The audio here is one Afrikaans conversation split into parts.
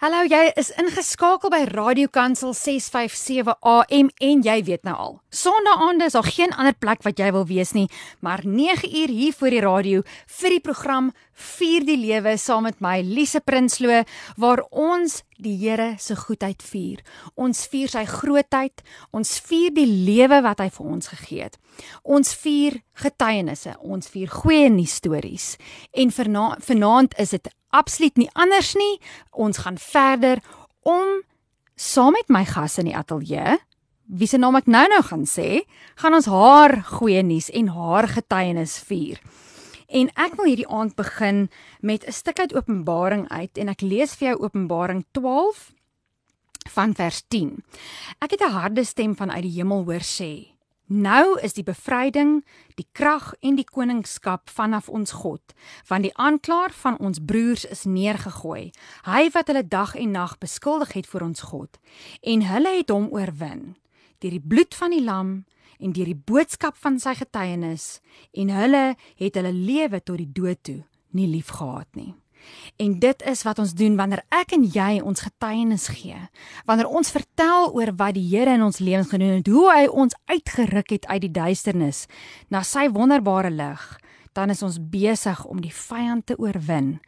Hallo, jy is ingeskakel by Radio Kansel 657 AM en jy weet nou al. Sondaande is daar geen ander plek wat jy wil wees nie, maar 9 uur hier voor die radio vir die program Vier die Lewe saam met my Lise Prinsloo waar ons die Here se goedheid vier. Ons vier sy grootheid, ons vier die lewe wat hy vir ons gegee het. Ons vier getuienisse, ons vier goeie nuus stories. En vanaand is dit absoluut nie anders nie. Ons gaan verder om saam met my gas in die ateljee, wie se naam ek nou-nou gaan sê, gaan ons haar goeie nuus en haar getuienis vier. En ek wil hierdie aand begin met 'n stuk uit Openbaring uit en ek lees vir jou Openbaring 12 van vers 10. Ek het 'n harde stem van uit die hemel hoor sê: Nou is die bevryding, die krag en die koningskap vanaf ons God, want die aanklaer van ons broers is neergegooi. Hy wat hulle dag en nag beskuldig het vir ons God, en hulle het hom oorwin deur die bloed van die lam en deur die boodskap van sy getuienis, en hulle het hulle lewe tot die dood toe nie liefgehad nie. En dit is wat ons doen wanneer ek en jy ons getuienis gee. Wanneer ons vertel oor wat die Here in ons lewens gedoen het, hoe hy ons uitgeruk het uit die duisternis na sy wonderbare lig, dan is ons besig om die vyand te oorwin.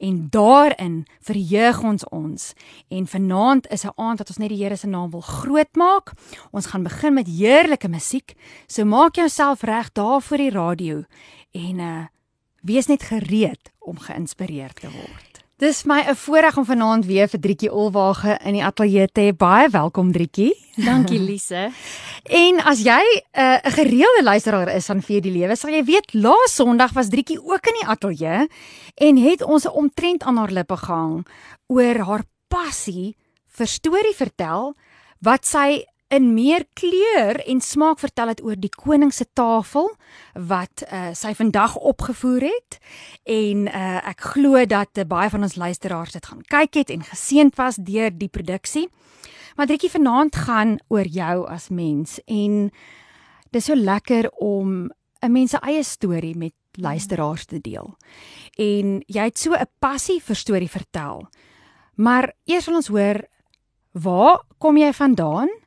En daarin verheug ons ons. En vanaand is 'n aand wat ons net die Here se naam wil grootmaak. Ons gaan begin met heerlike musiek. So maak jouself reg daar voor die radio en uh Wees net gereed om geïnspireer te word. Dis my 'n voorreg om vanaand weer vir Drietjie Olwage in die ateljee te hê. Baie welkom Drietjie. Dankie Lise. en as jy uh, 'n uh, gereelde luisteraar is van Vier die Lewe, sal jy weet laas Sondag was Drietjie ook in die ateljee en het ons 'n omtrent aan haar lippe gehang oor haar passie vir storie vertel wat sy in meer kleur en smaak vertel het oor die koning se tafel wat uh, sy vandag opgevoer het en uh, ek glo dat uh, baie van ons luisteraars dit gaan kyk het en geseënd was deur die produksie. Maar Driekie vanaand gaan oor jou as mens en dis so lekker om 'n mens se eie storie met luisteraars te deel. En jy het so 'n passie vir storie vertel. Maar eers wil ons hoor waar kom jy vandaan?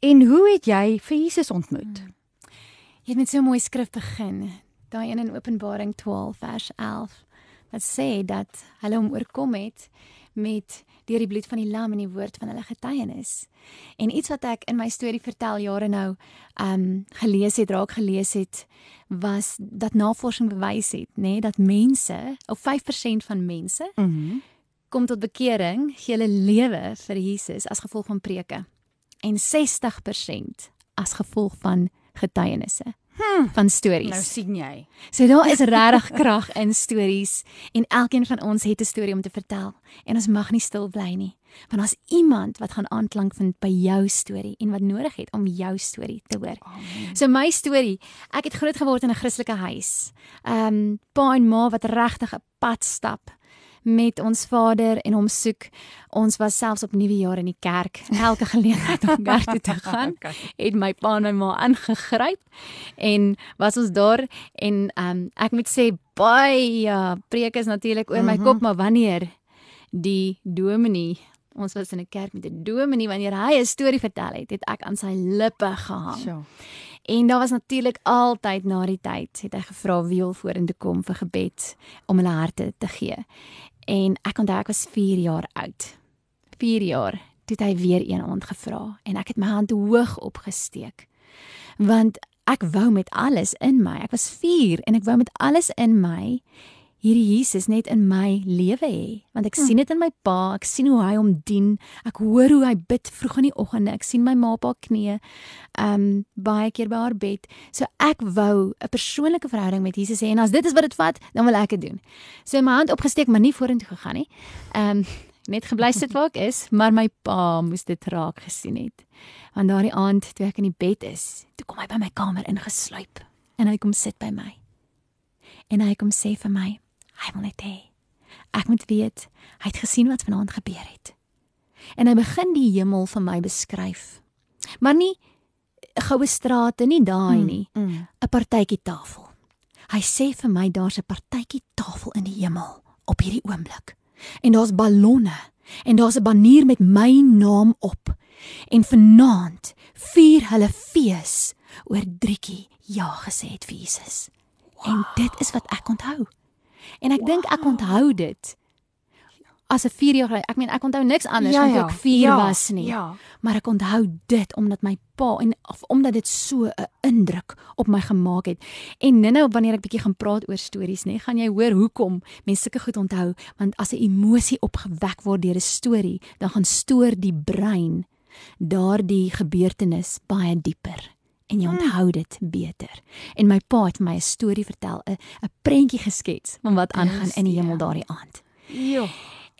En hoe het jy vir Jesus ontmoet? Hmm. Jy het met so 'n mooi skrif begin. Daai een in Openbaring 12 vers 11 wat sê dat hulle hom oorkom het met deur die bloed van die lam en die woord van hulle getuienis. En iets wat ek in my storie vertel jare nou, ehm um, gelees het, raak gelees het, was dat navorsing bewys het, nê, nee, dat mense, of 5% van mense, mm -hmm. kom tot bekering, gee hulle lewe vir Jesus as gevolg van preke en 60% as gevolg van getuienisse. Hmm, van stories. Nou sien jy. So daar is regtig krag in stories en elkeen van ons het 'n storie om te vertel en ons mag nie stil bly nie. Want as iemand wat gaan aanklank vind by jou storie en wat nodig het om jou storie te hoor. Amen. So my storie, ek het groot geword in 'n Christelike huis. Ehm um, pa en ma wat regtig 'n pad stap met ons Vader en hom soek. Ons was selfs op nuwe jaar in die kerk. Elke geleentheid om kerk toe te gaan, het my pa en my ma aangegryp en was ons daar en um, ek moet sê baie ja, preek is natuurlik oor my mm -hmm. kop, maar wanneer die dominee Ons was in 'n kerk met 'n dominee wanneer hy 'n storie vertel het, het ek aan sy lippe gehang. So. En daar was natuurlik altyd na die tyd het hy gevra wie wil vorentoe kom vir gebed om hulle harte te gee. En ek onthou ek was 4 jaar oud. 4 jaar toe hy weer een aand gevra en ek het my hand hoog opgesteek. Want ek wou met alles in my. Ek was 4 en ek wou met alles in my hierdie Jesus net in my lewe hê want ek hm. sien dit in my pa ek sien hoe hy hom dien ek hoor hoe hy bid vroeg in die oggende ek sien my ma pa knie um baie keer by haar bed. So ek wou 'n persoonlike verhouding met Jesus hê en as dit is wat dit vat dan wil ek dit doen. So my hand opgesteek maar nie vorentoe gegaan nie. Um net gebly sit waar ek is maar my pa moes dit raak gesien het. Want daardie aand toe ek in die bed is toe kom hy by my kamer ingesluip en hy kom sit by my. En hy kom sê vir my Hy wil net hê ek moet weet hy het gesien wat vanaand gebeur het. En hy begin die hemel vir my beskryf. Maar nie goue strate nie daai mm, nie. 'n mm, mm. partytjie tafel. Hy sê vir my daar's 'n partytjie tafel in die hemel op hierdie oomblik. En daar's ballonne en daar's 'n banier met my naam op. En vanaand vier hulle fees oor Drietjie ja gesê het vir Jesus. Wow. En dit is wat ek onthou. En ek wow. dink ek onthou dit as 'n 4 jaar ek meen ek onthou niks anders ja, ja, ek 4 ja, was nie. Ja. Maar ek onthou dit omdat my pa en of omdat dit so 'n indruk op my gemaak het. En nou wanneer ek bietjie gaan praat oor stories, nê, gaan jy hoor hoekom mense sulke goed onthou, want as 'n emosie opgewek word deur 'n storie, dan gaan stoor die brein daardie gebeurtenis baie dieper en jy hmm. onthou dit beter. En my pa het my 'n storie vertel, 'n 'n prentjie geskets van wat aangaan in die hemel daardie aand. Ja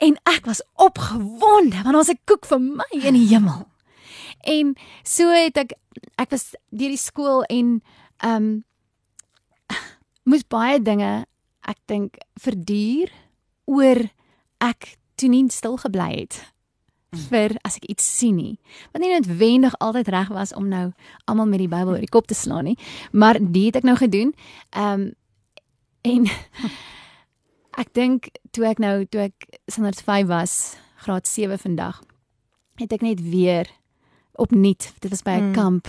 en ek was opgewonde want ons het koek vir my in die hemel. En so het ek ek was deur die skool en ehm um, moes baie dinge ek dink verduur oor ek toe nie stil gebly het vir as ek iets sien nie. Want nie noodwendig altyd reg was om nou almal met die Bybel oor die kop te slaan nie, maar dit het ek nou gedoen. Ehm um, en Ek dink toe ek nou toe ek standaard 5 was, graad 7 vandag, het ek net weer opnuut, dit was by 'n mm. kamp,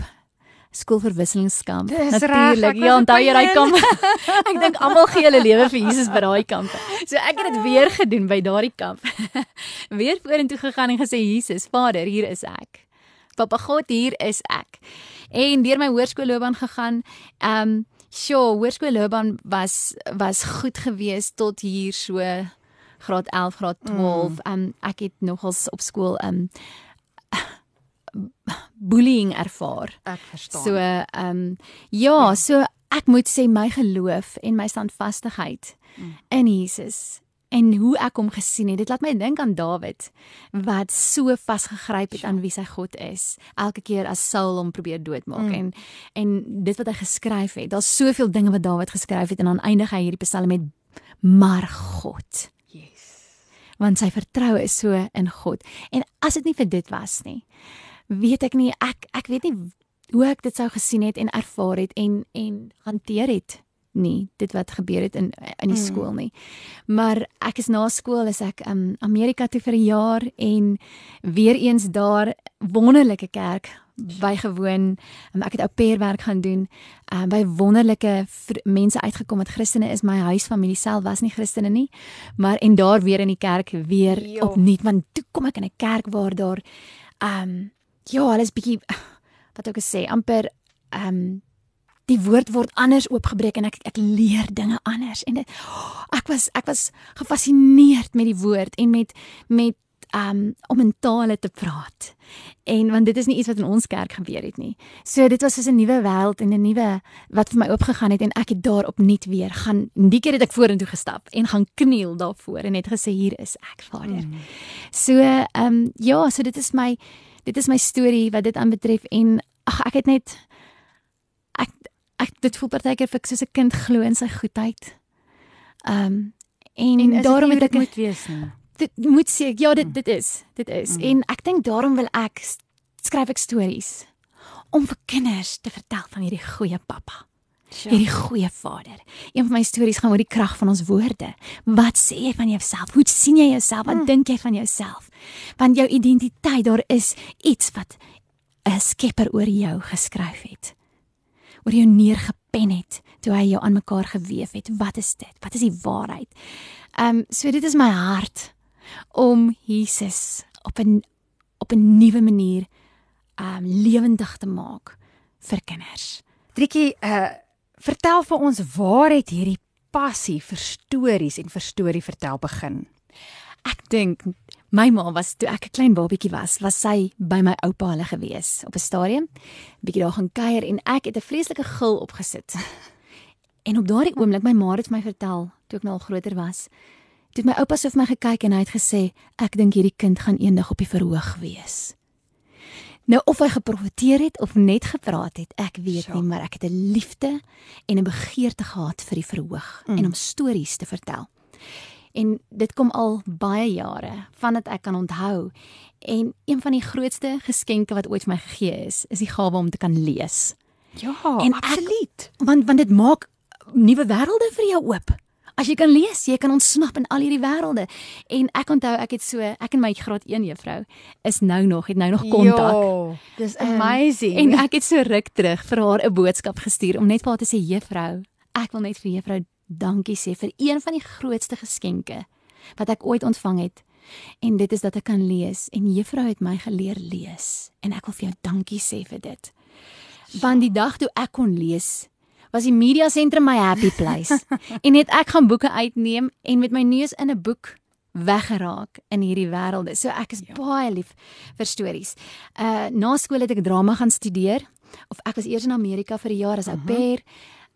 skoolverwisselingskamp. Natuurlik. Ja, onthou jy daai kamp? ek dink almal gee hulle lewe vir Jesus by daai kamp. So ek het dit weer gedoen by daardie kamp. weer vorentoe gegaan en gesê Jesus, Vader, hier is ek. Papa God, hier is ek. En deur my hoërskoolloopbaan gegaan, ehm um, Sjoe, hoërskoolloopbaan was was goed geweest tot hier so graad 11, graad 12. Mm. Um ek het nogals op skool um bullying ervaar. Ek verstaan. So um ja, ja, so ek moet sê my geloof en my standvastigheid mm. in Jesus en hoe ek hom gesien het. Dit laat my dink aan Dawid wat so vasgegryp het ja. aan wie sy God is. Elke keer as Saul hom probeer doodmaak mm. en en dit wat hy geskryf het. Daar's soveel dinge wat Dawid geskryf het en dan eindig hy hierdie Psalm met maar God. Yes. Want sy vertroue is so in God. En as dit nie vir dit was nie, weet ek nie ek ek weet nie hoe ek dit sou gesien het en ervaar het en en hanteer het nie dit wat gebeur het in in die mm. skool nie. Maar ek is na skool is ek um Amerika toe vir 'n jaar en weer eens daar wonderlike kerk bygewoon. Um, ek het ou pair werk gaan doen. Um by wonderlike mense uitgekom wat Christene is. My huisfamilie self was nie Christene nie, maar en daar weer in die kerk weer jo. opnuut want toe kom ek in 'n kerk waar daar um ja, hulle is bietjie wat ek sê amper um die woord word anders oopgebreek en ek ek leer dinge anders en dit ek was ek was gefassineerd met die woord en met met um om in tale te praat. En want dit is nie iets wat in ons kerk gebeur het nie. So dit was soos 'n nuwe wêreld en 'n nuwe wat vir my oopgegaan het en ek het daar opnuut weer gaan. Die keer het ek vorentoe gestap en gaan kniel daarvoor en net gesê hier is ek, Vader. Mm. So um ja, so dit is my dit is my storie wat dit aanbetref en ag ek het net ek ek dit voel partykeer vir ek soos 'n kind glo in sy goedheid. Ehm um, en, en daarom het ek moet wees nie. Dit moet sê ja dit dit is dit is mm. en ek dink daarom wil ek skryf ek stories om vir kinders te vertel van hierdie goeie pappa. Sure. Hierdie goeie vader. Een van my stories gaan oor die krag van ons woorde. Wat sê jy van jouself? Hoe sien jy jouself? Wat mm. dink jy van jouself? Want jou identiteit, daar is iets wat 'n skepper oor jou geskryf het oor jou neergepen het toe hy jou aan mekaar gewewe het. Wat is dit? Wat is die waarheid? Ehm um, so dit is my hart om Jesus op 'n op 'n nuwe manier ehm um, lewendig te maak vir kinders. Triekie, uh vertel vir ons waar het hierdie passie vir stories en vir storie vertel begin? Ek dink My ma was toe ek 'n klein babietjie was, was sy by my oupa hulle gewees op 'n stadium. Bietjie daar gaan kuier en ek het 'n vreeslike gil opgesit. En op daardie oomblik my ma het my vertel toe ek nou al groter was. Toe my oupa so vir my gekyk en hy het gesê, "Ek dink hierdie kind gaan eendag op die verhoog wees." Nou of hy geprofeteer het of net gepraat het, ek weet sure. nie, maar ek het 'n liefde en 'n begeerte gehad vir die verhoog mm. en om stories te vertel. En dit kom al baie jare vandat ek kan onthou. En een van die grootste geskenke wat ooit vir my gegee is, is die gawe om te kan lees. Ja, en absoluut. Ek, want want dit maak nuwe wêrelde vir jou oop. As jy kan lees, jy kan ontsnap in al hierdie wêrelde. En ek onthou ek het so ek en my graad 1 juffrou is nou nog het nou nog kontak. Dis Ehm, amazing. En ek het so ruk terug vir haar 'n boodskap gestuur om net vir haar te sê juffrou, ek wil net vir juffrou dankie sê vir een van die grootste geskenke wat ek ooit ontvang het. En dit is dat ek kan lees en juffrou het my geleer lees en ek wil vir jou dankie sê vir dit. Want die dag toe ek kon lees, was die media sentrum my happy place. en het ek gaan boeke uitneem en met my neus in 'n boek weggeraak in hierdie wêrelde. So ek is ja. baie lief vir stories. Uh na skool het ek drama gaan studeer of ek was eers in Amerika vir 'n jaar as au pair.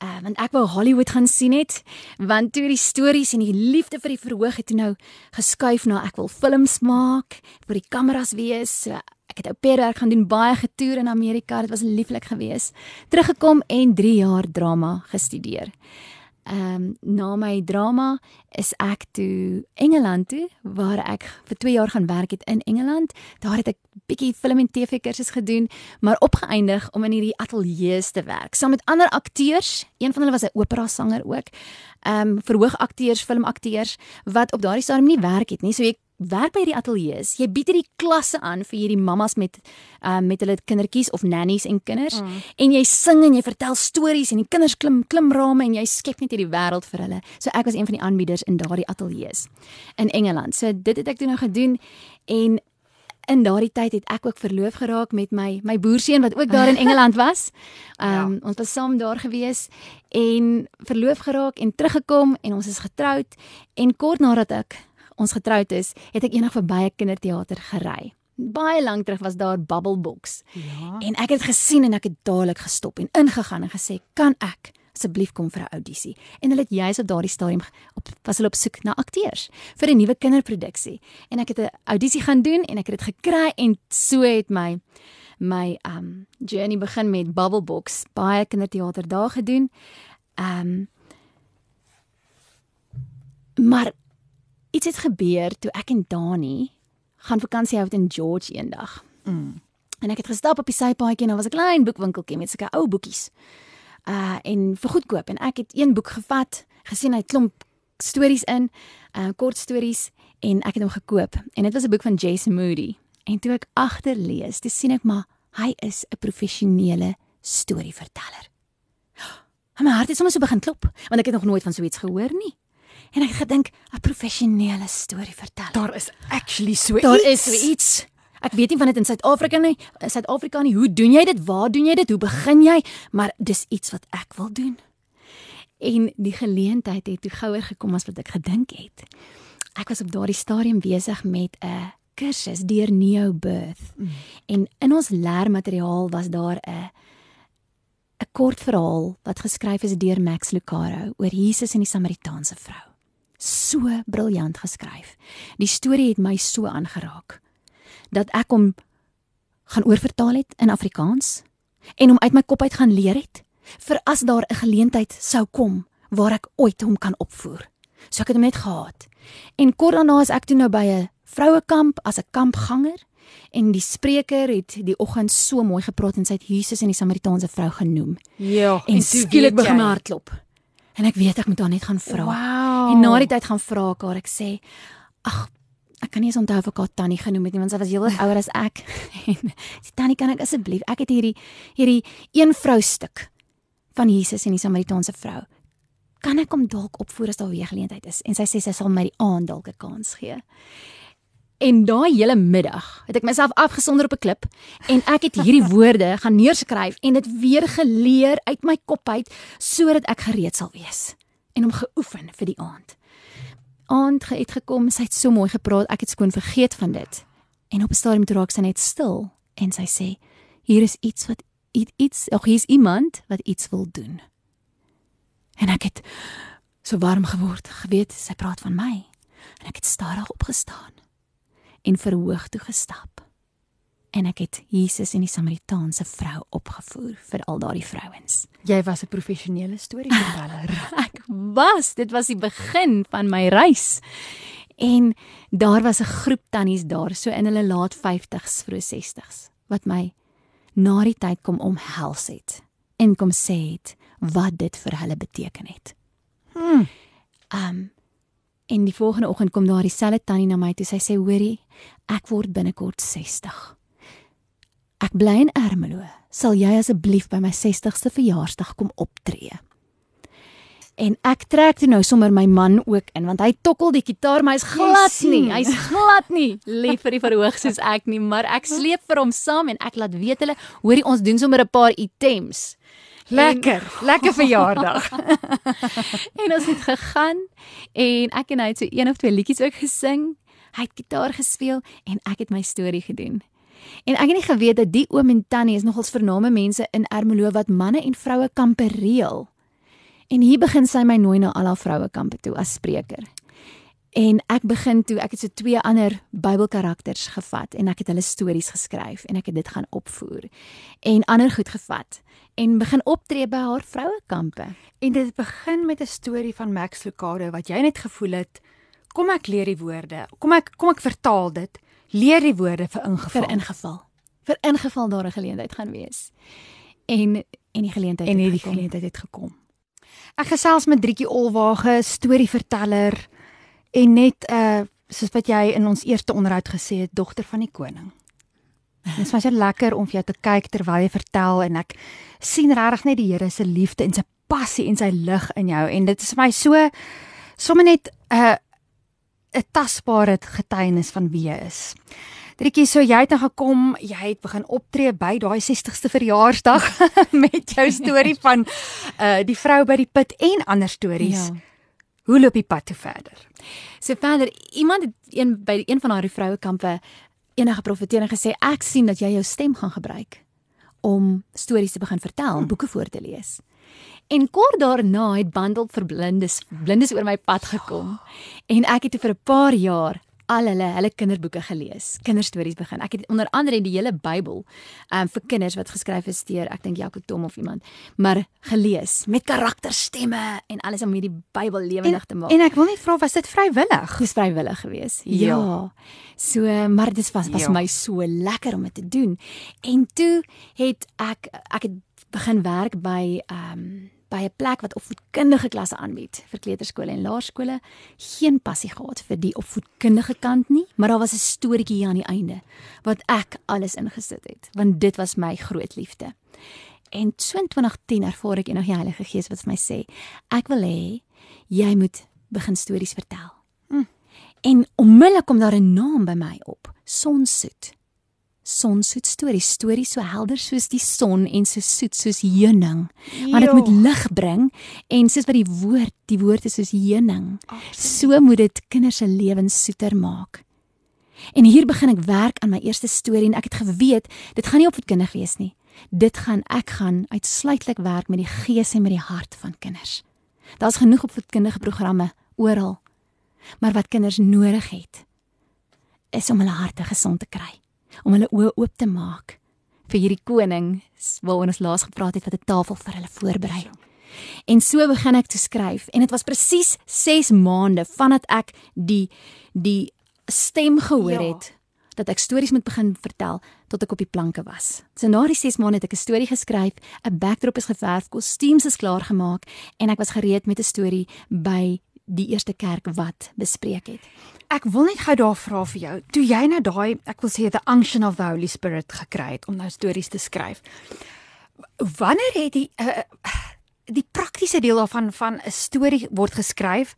Uh, want ek wou Hollywood gaan sien het want toe die stories en die liefde vir die verhoog het toe nou geskuif na ek wil films maak, vir die kameras wees. So ek het au pair werk gaan doen, baie getoer in Amerika. Dit was lieflik geweest. Teruggekom en 3 jaar drama gestudeer. Ehm um, na my drama is ek toe Engeland toe waar ek vir 2 jaar gaan werk het in Engeland. Daar het ek bietjie film en TV kursus gedoen, maar opgeëindig om in hierdie ateljee's te werk saam met ander akteurs. Een van hulle was 'n opera sanger ook. Ehm um, verhoogakteurs, filmakteurs wat op daardie stadium nie werk het nie. So jy werk by hierdie ateljee's. Jy bied hierdie klasse aan vir hierdie mammas met um, met hulle kindertjies of nannies en kinders mm. en jy sing en jy vertel stories en die kinders klim klim rame en jy skep net hierdie wêreld vir hulle. So ek was een van die aanbieders in daardie ateljee's in Engeland. So dit het ek toe nou gedoen en in daardie tyd het ek ook verloof geraak met my my boerseun wat ook daar in Engeland was. Ehm um, ja. ons was saam daar gewees en verloof geraak en teruggekom en ons is getroud en kort nadat ek ons getroud is, het ek eendag verby 'n kinderteater gery. Baie lank terug was daar Bubble Box. Ja. En ek het gesien en ek het dadelik gestop en ingegaan en gesê, "Kan ek asseblief kom vir 'n audisie?" En hulle het juis op daardie stadium op was hulle op soek na akteurs vir 'n nuwe kinderproduksie. En ek het 'n audisie gaan doen en ek het dit gekry en so het my my um journey begin met Bubble Box. Baie kinderteater daar gedoen. Um maar iets het gebeur toe ek en Dani gaan vakansie hou in George eendag. Mm. En ek het gestap op die sypaadjie en daar was 'n klein boekwinkeltjie met sulke ou boekies. Uh en vir goedkoop en ek het een boek gevat, gesien hy klomp stories in, uh kort stories en ek het hom gekoop. En dit was 'n boek van Jason Moody. En toe ek agterlees, toe sien ek maar hy is 'n professionele storieverteller. En my hart het sommer so begin klop, want ek het nog nooit van so iets gehoor nie. En ek gedink 'n professionele storieverteller. Daar is actually so Daar iets. is so iets. Ek weet nie van dit in Suid-Afrika nie. In Suid-Afrika nie. Hoe doen jy dit? Waar doen jy dit? Hoe begin jy? Maar dis iets wat ek wil doen. En die geleentheid het toe gouer gekom as wat ek gedink het. Ek was op daardie stadium besig met 'n kursus deur Neo Birth. Mm. En in ons leermateriaal was daar 'n 'n kort verhaal wat geskryf is deur Max Lucado oor Jesus en die Samaritaanse vrou. So briljant geskryf. Die storie het my so aangeraak dat ek hom gaan oorvertaal het in Afrikaans en hom uit my kop uit gaan leer het vir as daar 'n geleentheid sou kom waar ek ooit hom kan opvoer. So ek het hom net gehad. En kort daarna is ek toe nou by 'n vrouekamp as 'n kampganger en die spreker het die oggend so mooi gepraat en sy het Jesus en die Samaritaanse vrou genoem. Ja, En, en skielik begin my hart klop. En ek weet ek moet haar net gaan vra. Wow. En na die tyd gaan vra ek haar, ek sê, "Ag, ek kan nie eens onthou of ek haar Tannie genoem het nie, want sy was heelwat ouer as ek." En sê, "Tannie, kan ek asseblief, ek het hierdie hierdie een vrou stuk van Jesus en die Samaritaanse vrou. Kan ek hom dalk opvoer as daar weer geleentheid is?" En sy sê sy sal my die aand dalk 'n kans gee. En daai hele middag het ek myself afgesonder op 'n klip en ek het hierdie woorde gaan neerskryf en dit weer geleer uit my kop uit sodat ek gereed sal wees en hom geoefen vir die aand. Aand het gekom, sy het so mooi gepraat, ek het skoon vergeet van dit. En op 'n stadium toe raak sy net stil en sy sê hier is iets wat iets, ag hier is iemand wat iets wil doen. En ek het so warm geword, geweet sy praat van my. En ek het stadig opgestaan en verhoog toe gestap. En ek het Jesus en die Samaritaanse vrou opgevoer vir al daardie vrouens. Jy was 'n professionele storieverteller. Ek was, dit was die begin van my reis. En daar was 'n groep tannies daar, so in hulle laat 50s, vroeg 60s, wat my na die tyd kom omhels het en kom sê het wat dit vir hulle beteken het. Hmm. Um en die volgende oggend kom daar dieselfde tannie na my toe. Sy sê: "Hoorie, ek word binnekort 60. Ek bly in Ermelo. Sal jy asseblief by my 60ste verjaarsdag kom optree?" En ek trek toe nou sommer my man ook in want hy tokkel die kitaar maar hy's glad nie. Hy's glad nie lief vir die verhoog soos ek nie, maar ek sleep vir hom saam en ek laat weet hulle, hoorie ons doen sommer 'n paar items. Lekker, en, lekker verjaardag. en ons het gegaan en ek en hy het so een of twee liedjies ook gesing. Hy het gitaar gespeel en ek het my storie gedoen. En ek het nie geweet dat die oom en tannie is nogals vername mense in Ermelo wat manne en vroue kampe reël. En hier begin sy my nooi na al haar vroue kampe toe as spreker. En ek begin toe, ek het so twee ander Bybelkarakters gevat en ek het hulle stories geskryf en ek het dit gaan opvoer. En ander goed gevat en begin optree by haar vroue kampe. En dit begin met 'n storie van Max Lucado wat jy net gevoel het, kom ek leer die woorde. Kom ek kom ek vertaal dit. Leer die woorde vir ingeval. Vir ingeval. Vir ingeval daar 'n geleentheid gaan wees. En en die geleentheid en het die geleentheid het gekom. Ek gesels met Drietjie Olwage, storieverteller en net uh soos wat jy in ons eerste onderhoud gesê het, dogter van die koning. Dit is baie lekker om vir jou te kyk terwyl jy vertel en ek sien regtig net die Here se liefde en sy passie en sy lig in jou en dit is vir my so sommer net 'n uh, 'n tasbare getuienis van wie jy is. Drietjie, so jy het nou gekom, jy het begin optree by daai 60ste verjaarsdag met jou storie van uh die vrou by die put en ander stories. Ja. Hoe loop die pad toe verder? So verder, iemand het een by een van haar vroue kampe enige profetering gesê ek sien dat jy jou stem gaan gebruik om stories te begin vertel, hmm. boeke voor te lees. En kort daarna het Bundle vir blindes blindes oor my pad gekom. En ek het vir 'n paar jaar al hulle hulle kinderboeke gelees, kinderstories begin. Ek het onder andere die hele Bybel um vir kinders wat geskryf is deur ek dink Jakob Tom of iemand, maar gelees met karakterstemme en alles om hierdie Bybel lewendig te maak. En ek wil net vra was dit vrywillig? Dis vrywillig geweest. Ja. ja. So maar dit was was ja. my so lekker om dit te doen. En toe het ek ek het begin werk by um by 'n plek wat opvoedkundige klasse aanbied vir kleuterskole en laerskole, geen passie gehad vir die opvoedkundige kant nie, maar daar was 'n storieetjie hier aan die einde wat ek alles ingesit het, want dit was my groot liefde. En 2010 ervaar ek eendag die Heilige Gees wat vir my sê, ek wil hê jy moet begin stories vertel. Hm. En onmiddellik kom daar 'n naam by my op, Sonsoet sonsoet stories, stories so helder soos die son en so soet soos heuning. Want dit moet lig bring en soos wat die woord, die woord is soos heuning. So moet dit kinders se lewens soeter maak. En hier begin ek werk aan my eerste storie en ek het geweet dit gaan nie opvoedkundig wees nie. Dit gaan ek gaan uitsluitlik werk met die gees en met die hart van kinders. Daar's genoeg opvoedkundige programme oral. Maar wat kinders nodig het is om hulle harte gesond te kry om hulle oë oop te maak vir hierdie koning waaroor ons laas gepraat het wat 'n tafel vir hulle voorberei. En so begin ek te skryf en dit was presies 6 maande vandat ek die die stem gehoor ja. het dat ek stories moet begin vertel tot ek op die planke was. So na die 6 maande het ek 'n storie geskryf, 'n backdrop is geverf, kostuums is klaar gemaak en ek was gereed met 'n storie by die eerste kerk wat bespreek het. Ek wil net gou daar vra vir jou. Toe jy nou daai, ek wil sê the unction of the Holy Spirit gekry het om nou stories te skryf. Wanneer het die uh, die praktiese deel daarvan van 'n storie word geskryf?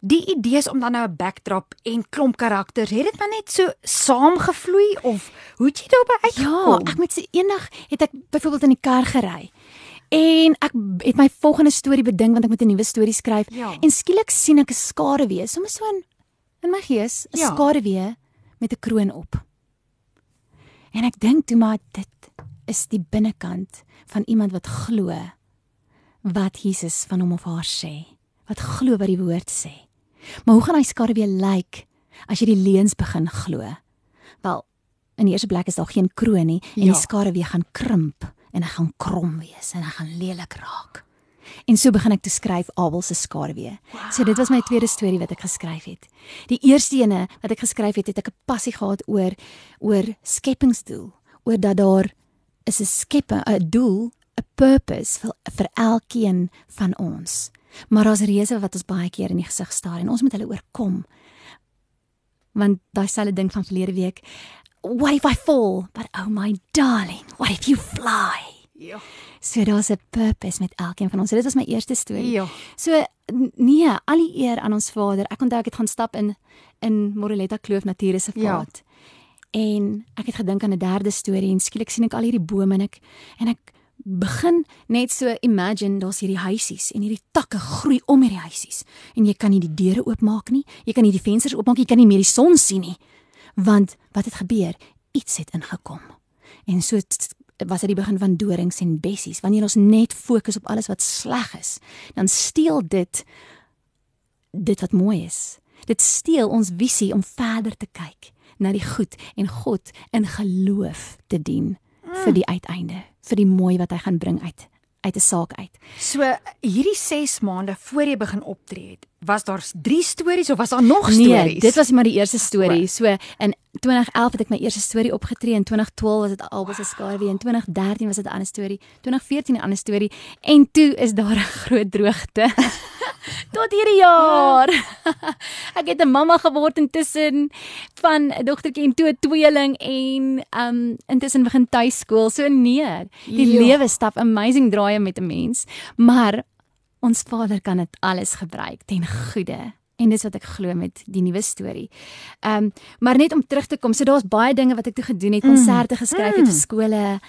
Die idees om dan nou 'n backdrop en klomp karakters, het dit maar net so saamgevloei of hoe het jy daarby uitgekom? Ja, ek moet sê eendag het ek byvoorbeeld in die kar gery En ek het my volgende storie bedink want ek moet 'n nuwe storie skryf. Ja. En skielik sien ek 'n skaduwee, sommer so in in my gees, 'n ja. skaduwee met 'n kroon op. En ek dink toe maar dit is die binnekant van iemand wat glo wat Jesus van hom of haar sê. Wat glo wat die woord sê. Maar hoe gaan hy skaduwee lyk as jy die leuns begin glo? Wel, in die eerste plek is daar geen kroon nie en ja. die skaduwee gaan krimp en hy gaan krom wees en hy gaan lelik raak. En so begin ek te skryf Abel se skaduwee. Wow. So dit was my tweede storie wat ek geskryf het. Die eerste ene wat ek geskryf het, het ek 'n passie gehad oor oor skepingsdoel, oor dat daar is 'n skepping, 'n doel, 'n purpose vir vir elkeen van ons. Maar daar's reëse wat ons baie keer in die gesig staar en ons moet hulle oorkom. Want daai selfe ding van verlede week, what if I fall? But oh my darling, what if you fly? Ja. So daar's 'n purpose met elkeen van ons. Dit was my eerste storie. Ja. So nee, al die eer aan ons Vader. Ek onthou ek het gaan stap in in Moreletta Kloof Natuurreservaat. Ja. En ek het gedink aan 'n derde storie en skielik sien ek al hierdie bome en ek en ek begin net so imagine daar's hierdie huisies en hierdie takke groei om hierdie huisies en jy kan nie die deure oopmaak nie, jy kan nie die vensters oopmaak, jy kan nie meer die son sien nie. Want wat het gebeur? Iets het ingekom. En so was dit die begin van dorings en bessies. Wanneer ons net fokus op alles wat sleg is, dan steel dit dit wat mooi is. Dit steel ons visie om verder te kyk na die goed en God in geloof te dien vir die uiteinde, vir die mooi wat hy gaan bring uit uit 'n saak uit. So hierdie 6 maande voor jy begin optree het, was daar 3 stories of was daar nog Nee, stories? dit was maar die eerste storie. So in 2011 het ek my eerste storie opgetree en 2012 was dit Albus se skaduwee en 2013 was dit 'n ander storie, 2014 'n ander storie en toe is daar 'n groot droogte. Tot hierdie jaar. ek het 'n mamma geword intussen van 'n dogtertjie en toe 'n tweeling en um intussen begin tuiskool. So nee, die Ja. lewe stap amazing draaie met 'n mens, maar ons Vader kan dit alles gebruik ten goeie. En dis wat ek glo met die nuwe storie. Ehm um, maar net om terug te kom, so daar's baie dinge wat ek toe gedoen het, konserte geskryf het vir skole.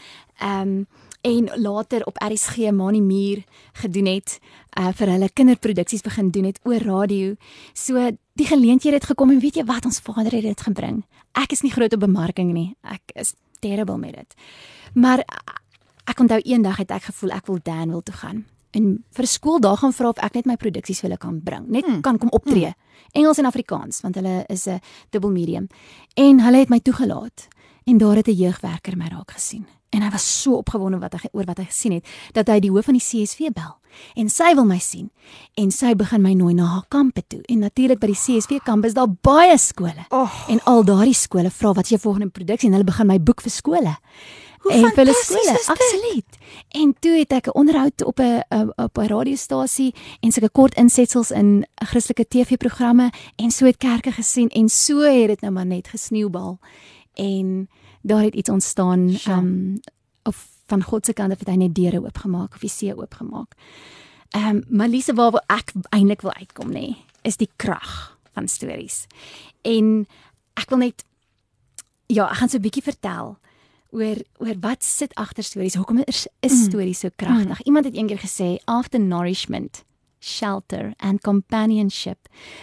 Ehm um, en later op RSG Mani Muur gedoen het uh vir hulle kinderproduksies begin doen het oor radio. So die geleenthede het gekom en weet jy wat ons Vader het dit gebring. Ek is nie groot op bemarking nie. Ek is terrible met dit. Maar ek onthou eendag het ek gevoel ek wil Danville toe gaan en vir skool daar gaan vra of ek net my produksies vir hulle kan bring, net hmm. kan kom optree. Hmm. Engels en Afrikaans want hulle is 'n dubbel medium. En hulle het my toegelaat en daar het 'n jeugwerker my raak gesien. En hy was so opgewonde wat hy oor wat hy gesien het dat hy die hoof van die CSV bel. En sy wil my sien en sy begin my nooi na haar kampe toe. En natuurlik by die CSV kamp is daar baie skole. Oh. En al daardie skole vra wat is jou volgende produksie en hulle begin my boek vir skole. Hoe en vir hulle skole, absoluut. En toe het ek 'n onderhoud op 'n- op 'n radiostasie en sulke kort insetsels in Christelike TV-programme en so het kerke gesien en so het dit nou maar net gesneeubal. En daar het iets ontstaan Sjoe. um of van God se kant af het hy net deure oopgemaak of die see oopgemaak. Ehm um, maar Lise waar wil ek eintlik wil uitkom nê, is die krag van stories. En ek wil net ja, ek gaan so 'n bietjie vertel oor oor wat sit agter stories. Hoekom is is Mm. stories so kragtig? Iemand het eendag gesê after nourishment, shelter and companionship,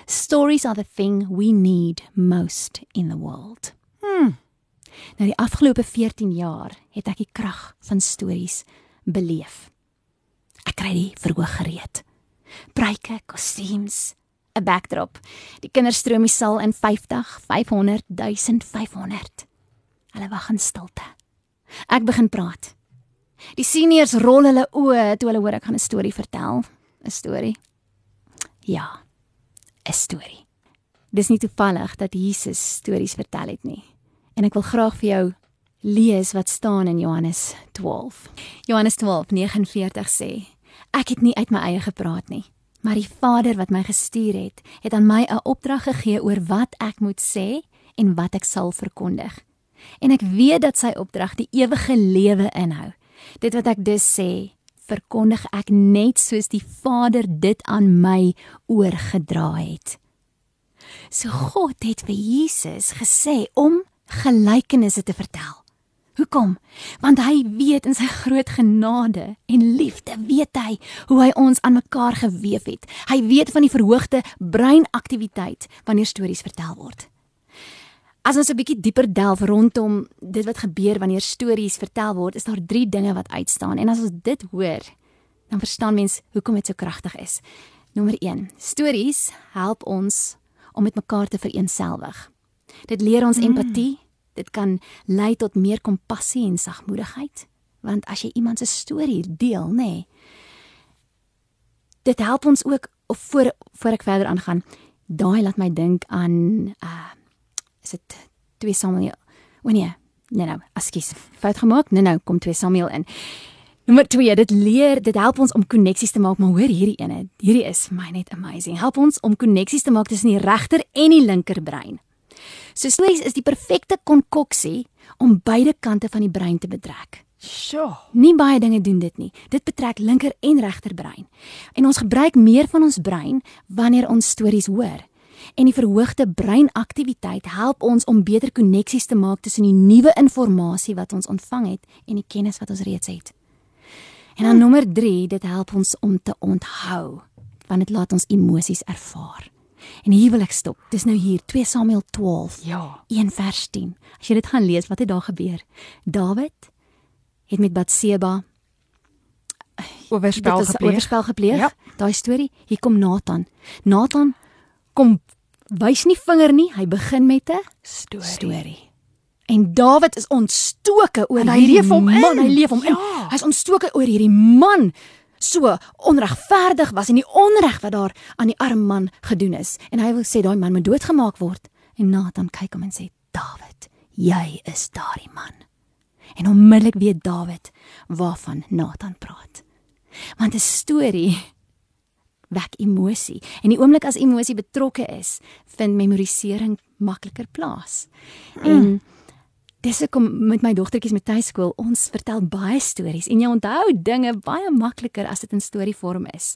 stories are the thing we need most in the world. Hmm. Nou die afgelope 14 jaar het ek die krag van stories beleef. Ek kry die verhoog gereed. Pryke, kostuums, 'n backdrop. Die kinders stroom die saal in 50, 500, 1500. Hulle wag in stilte. Ek begin praat. Die seniors rol hulle oë toe hulle hoor ek gaan 'n storie vertel. 'n Storie. Ja. 'n Storie. Dis nie toevallig dat Jesus stories vertel het nie. En ek wil graag vir jou lees wat staan in Johannes 12. Johannes 12:49 sê: Ek het nie uit my eie gepraat nie, maar die Vader wat my gestuur het, het aan my 'n opdrag gegee oor wat ek moet sê en wat ek sal verkondig. En ek weet dat sy opdrag die ewige lewe inhou. Dit wat ek dus sê, verkondig ek net soos die Vader dit aan my oorgedra het. So God het vir Jesus gesê om gelykenisse te vertel. Hoekom? Want hy weet in sy groot genade en liefde weet hy hoe hy ons aan mekaar gewewe het. Hy weet van die verhoogde breinaktiwiteit wanneer stories vertel word. As ons 'n bietjie dieper delf rondom dit wat gebeur wanneer stories vertel word, is daar 3 dinge wat uitstaan en as ons dit hoor, dan verstaan mens hoekom dit so kragtig is. Nommer 1: Stories help ons om met mekaar te vereenselwig. Dit leer ons mm. empatie. Dit kan lei tot meer kompassie en sagmoedigheid, want as jy iemand se storie deel, nê, nee, dit help ons ook of voor voor ek verder aangaan, daai laat my dink aan uh is dit 2 Samuel? O nee, nee nou, ekskuus, fout gemaak. Nee nou, kom 2 Samuel in. Nommer 2, dit leer, dit help ons om koneksies te maak, maar hoor hierdie ene. Hierdie is vir my net amazing. Help ons om koneksies te maak tussen die regter en die linker brein. So stories is die perfekte konkoksie om beide kante van die brein te betrek. Sjoe. Nie baie dinge doen dit nie. Dit betrek linker en regter brein. En ons gebruik meer van ons brein wanneer ons stories hoor. En die verhoogde breinaktiwiteit help ons om beter koneksies te maak tussen die nuwe inligting wat ons ontvang het en die kennis wat ons reeds het. En dan hmm. nommer 3, dit help ons om te onthou, want dit laat ons emosies ervaar. En hier wil ek stop. Dis nou hier 2 Samuel 12. Ja. 1 vers 10. As jy dit gaan lees, wat het daar gebeur? Dawid het met Batseba oorspel gepleeg. Oorspel gepleeg. Ja. Daai storie, hier kom Nathan. Nathan kom wys nie vinger nie, hy begin met 'n storie. storie. En Dawid is ontstoke oor En hy hierdie leef hom in. man, hy leef hom in. Ja. Hy's ontstoke oor hierdie man so onregverdig was en die onreg wat daar aan die arme man gedoen is. En hy wil sê daai man moet doodgemaak word. En Nathan kyk hom en sê: "Dawid, jy is daardie man." En onmiddellik weet Dawid waarvan Nathan praat. Want 'n storie wek emosie en die oomblik as emosie betrokke is, vind memorisering makliker plaas. Mm. En dis hoekom met my dogtertjies met tuiskool ons vertel baie stories en jy onthou dinge baie makliker as dit in storievorm is.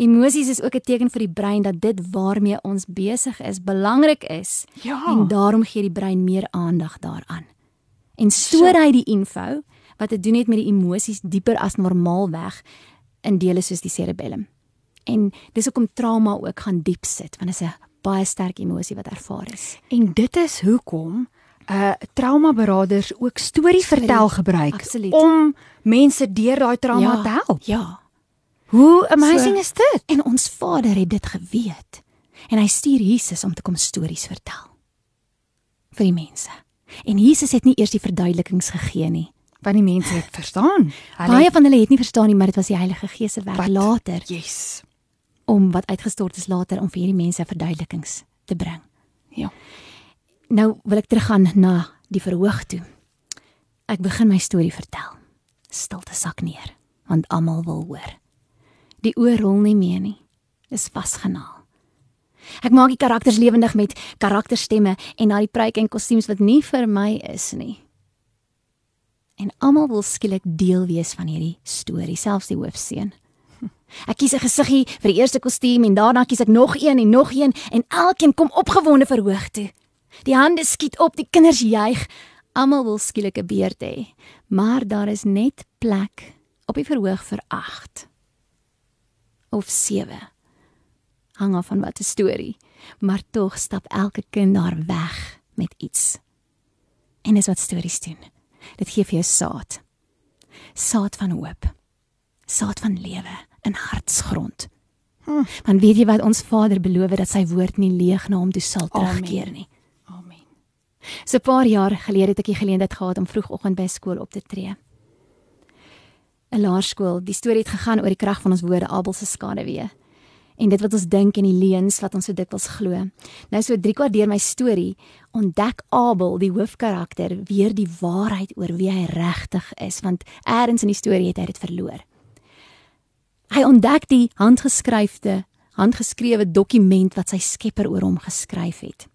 Emosies is ook 'n teken vir die brein dat dit waarmee ons besig is belangrik is. Ja. En daarom gee die brein meer aandag daaraan. En stoor hy die info wat te doen het met die emosies dieper as normaalweg in dele soos die cerebellum. En dis hoekom trauma ook gaan diep sit want dit is 'n baie sterk emosie wat ervaar is. En dit is hoekom uh traumaberaders ook Storie, vertel gebruik absoluut. om mense deur daai trauma te help. Ja. Hoe amazing So- is dit? En ons Vader het dit geweet. En hy stuur Jesus om te kom stories vertel vir die mense. En Jesus het nie eers die verduidelikings gegee nie. Want die mense het verstaan. Baie van hulle het nie verstaan nie, maar dit was die Heilige Gees se werk Wat? later yes. om wat uitgestort is later om vir hierdie mense verduidelikings te bring. Ja. Nou wil ek teruggaan na die verhoog toe. Ek begin my storie vertel. Stilte sak neer, want almal wil hoor. Die oor rol nie meer nie. Dis vasgenaal. Ek maak die karakters lewendig met karakterstemme en daai pruike en kostuums wat nie vir my is nie. En almal wil skielik deel wees van hierdie storie, selfs die hoofseun. Ek kies 'n gesiggie vir die eerste kostuum en daarna kies ek nog een en nog een en elkeen kom opgewonde verhoog toe. Die hande skiet op, die kinders juig. Almal wil skielik 'n beurt hê, maar daar is net plek op die verhoog vir 8 of 7. Hang af van wat 'n storie, maar tog stap elke kind daar weg met iets. En dis wat stories doen. Dit gee vir jou saad. Saad van hoop. Saad van lewe in hartsgrond. Hm. Want weet jy wat ons Vader beloof dat sy woord nie leeg na hom toe sal terugkeer nie. Amen. So 'n paar jaar gelede het ek die geleentheid gehad om vroegoggend by skool op te tree. 'n Laerskool. Die storie het gegaan oor die krag van ons woorde, Abel se skaduwee. En dit wat ons dink en die leuns wat ons so dikwels glo. Nou so 3 kwart deur my storie ontdek Abel, die hoofkarakter, weer die waarheid oor wie hy regtig is, want eers in die storie het hy dit verloor. Hy ontdek die handgeskryfde, handgeskrewe dokument wat sy Skepper oor hom geskryf het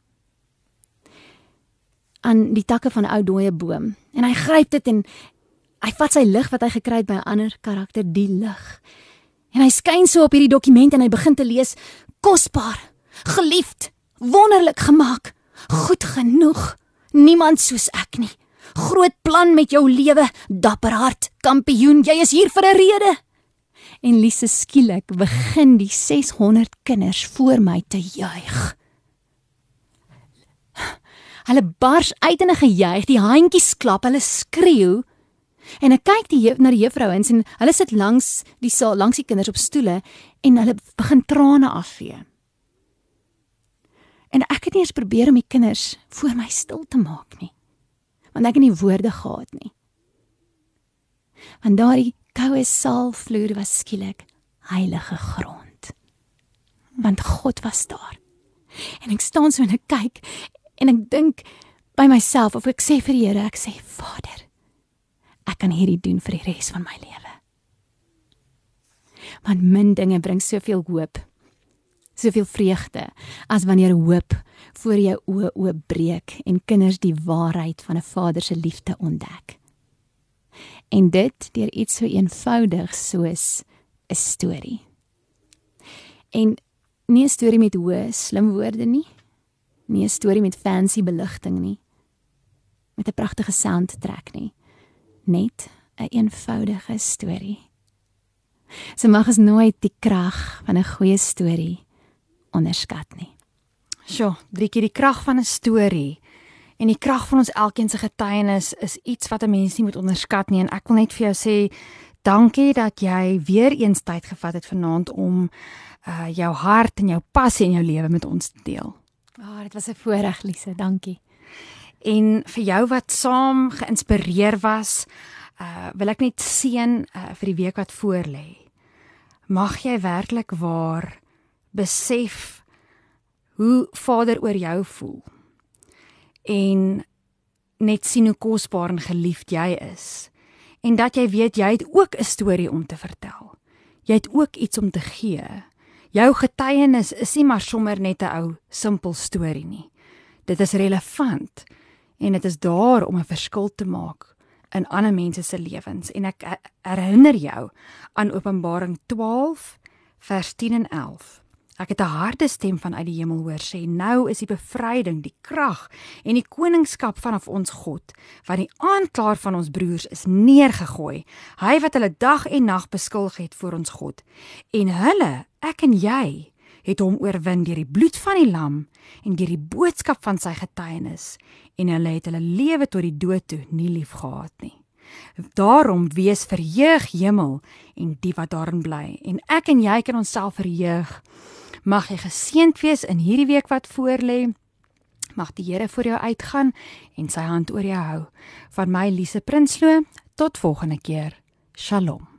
aan die takke van 'n ou dooie boom. En hy gryp dit en hy vat sy lig wat hy gekry het by 'n ander karakter, die lig. En hy skyn so op hierdie dokument en hy begin te lees: kosbaar, geliefd, wonderlik gemaak, goed genoeg, niemand soos ek nie. Groot plan met jou lewe, dapper hart, kampioen, jy is hier vir 'n rede. En Lise skielik begin die 600 kinders voor my te juig. Hulle bars uit in 'n gejuig, die handjies klap, hulle skreeu. En ek kyk die na die juffrouens en hulle sit langs die saal, langs die kinders op stoele en hulle begin trane afvee. En ek het nie eens probeer om die kinders voor my stil te maak nie. Want ek het nie woorde gehad nie. Want daardie koue saalvloer was skielik heilige grond. Want God was daar. En ek staan so en ek kyk en ek dink by myself of ek sê vir die Here, ek sê Vader, ek kan hierdie doen vir die res van my lewe. Want min dinge bring soveel hoop. Soveel vreugde as wanneer hoop voor jou oë oopbreek en kinders die waarheid van 'n Vader se liefde ontdek. En dit deur iets so eenvoudig soos 'n storie. En nie 'n storie met hoë slim woorde nie. Nie 'n storie met fancy beligting nie. Met 'n pragtige soundtrack nie. Net 'n een eenvoudige storie. So mag ons nooit die krag van 'n goeie storie onderskat nie. Sjoe, drie keer die krag van 'n storie en die krag van ons elkeen se getuienis is iets wat 'n mens nie moet onderskat nie en ek wil net vir jou sê dankie dat jy weer eens tyd gevat het vanaand om uh jou hart en jou passie in jou lewe met ons te deel. Ah, oh, dit was 'n voorreg, Lise, dankie. En vir jou wat saam geïnspireer was, uh wil ek net seën uh, vir die week wat voorlê. Mag jy werklik waar besef hoe Vader oor jou voel. En net sien hoe kosbaar en geliefd jy is. En dat jy weet jy het ook 'n storie om te vertel. Jy het ook iets om te gee. Jou getuienis is nie maar sommer net 'n ou simpel storie nie. Dit is relevant en dit is daar om 'n verskil te maak in ander mense se lewens en ek herinner jou aan Openbaring 12 vers 10 en 11. Ek het 'n harde stem vanuit die hemel hoor sê: "Nou is die bevryding, die krag en die koningskap vanaf ons God, wat die aanklaer van ons broers is neergegooi. Hy wat hulle dag en nag beskuldig het voor ons God. En hulle, ek en jy, het hom oorwin deur die bloed van die lam en deur die boodskap van sy getuienis, en hulle het hulle lewe tot die dood toe nie liefgehad nie." Daarom wees verheug hemel en die wat daarin bly en ek en jy kan onsself verheug Mag jy geseënd wees in hierdie week wat voorlê. Mag die Here vir jou uitgaan en sy hand oor jou hou. Van my Lise Prinsloo, tot volgende keer. Shalom.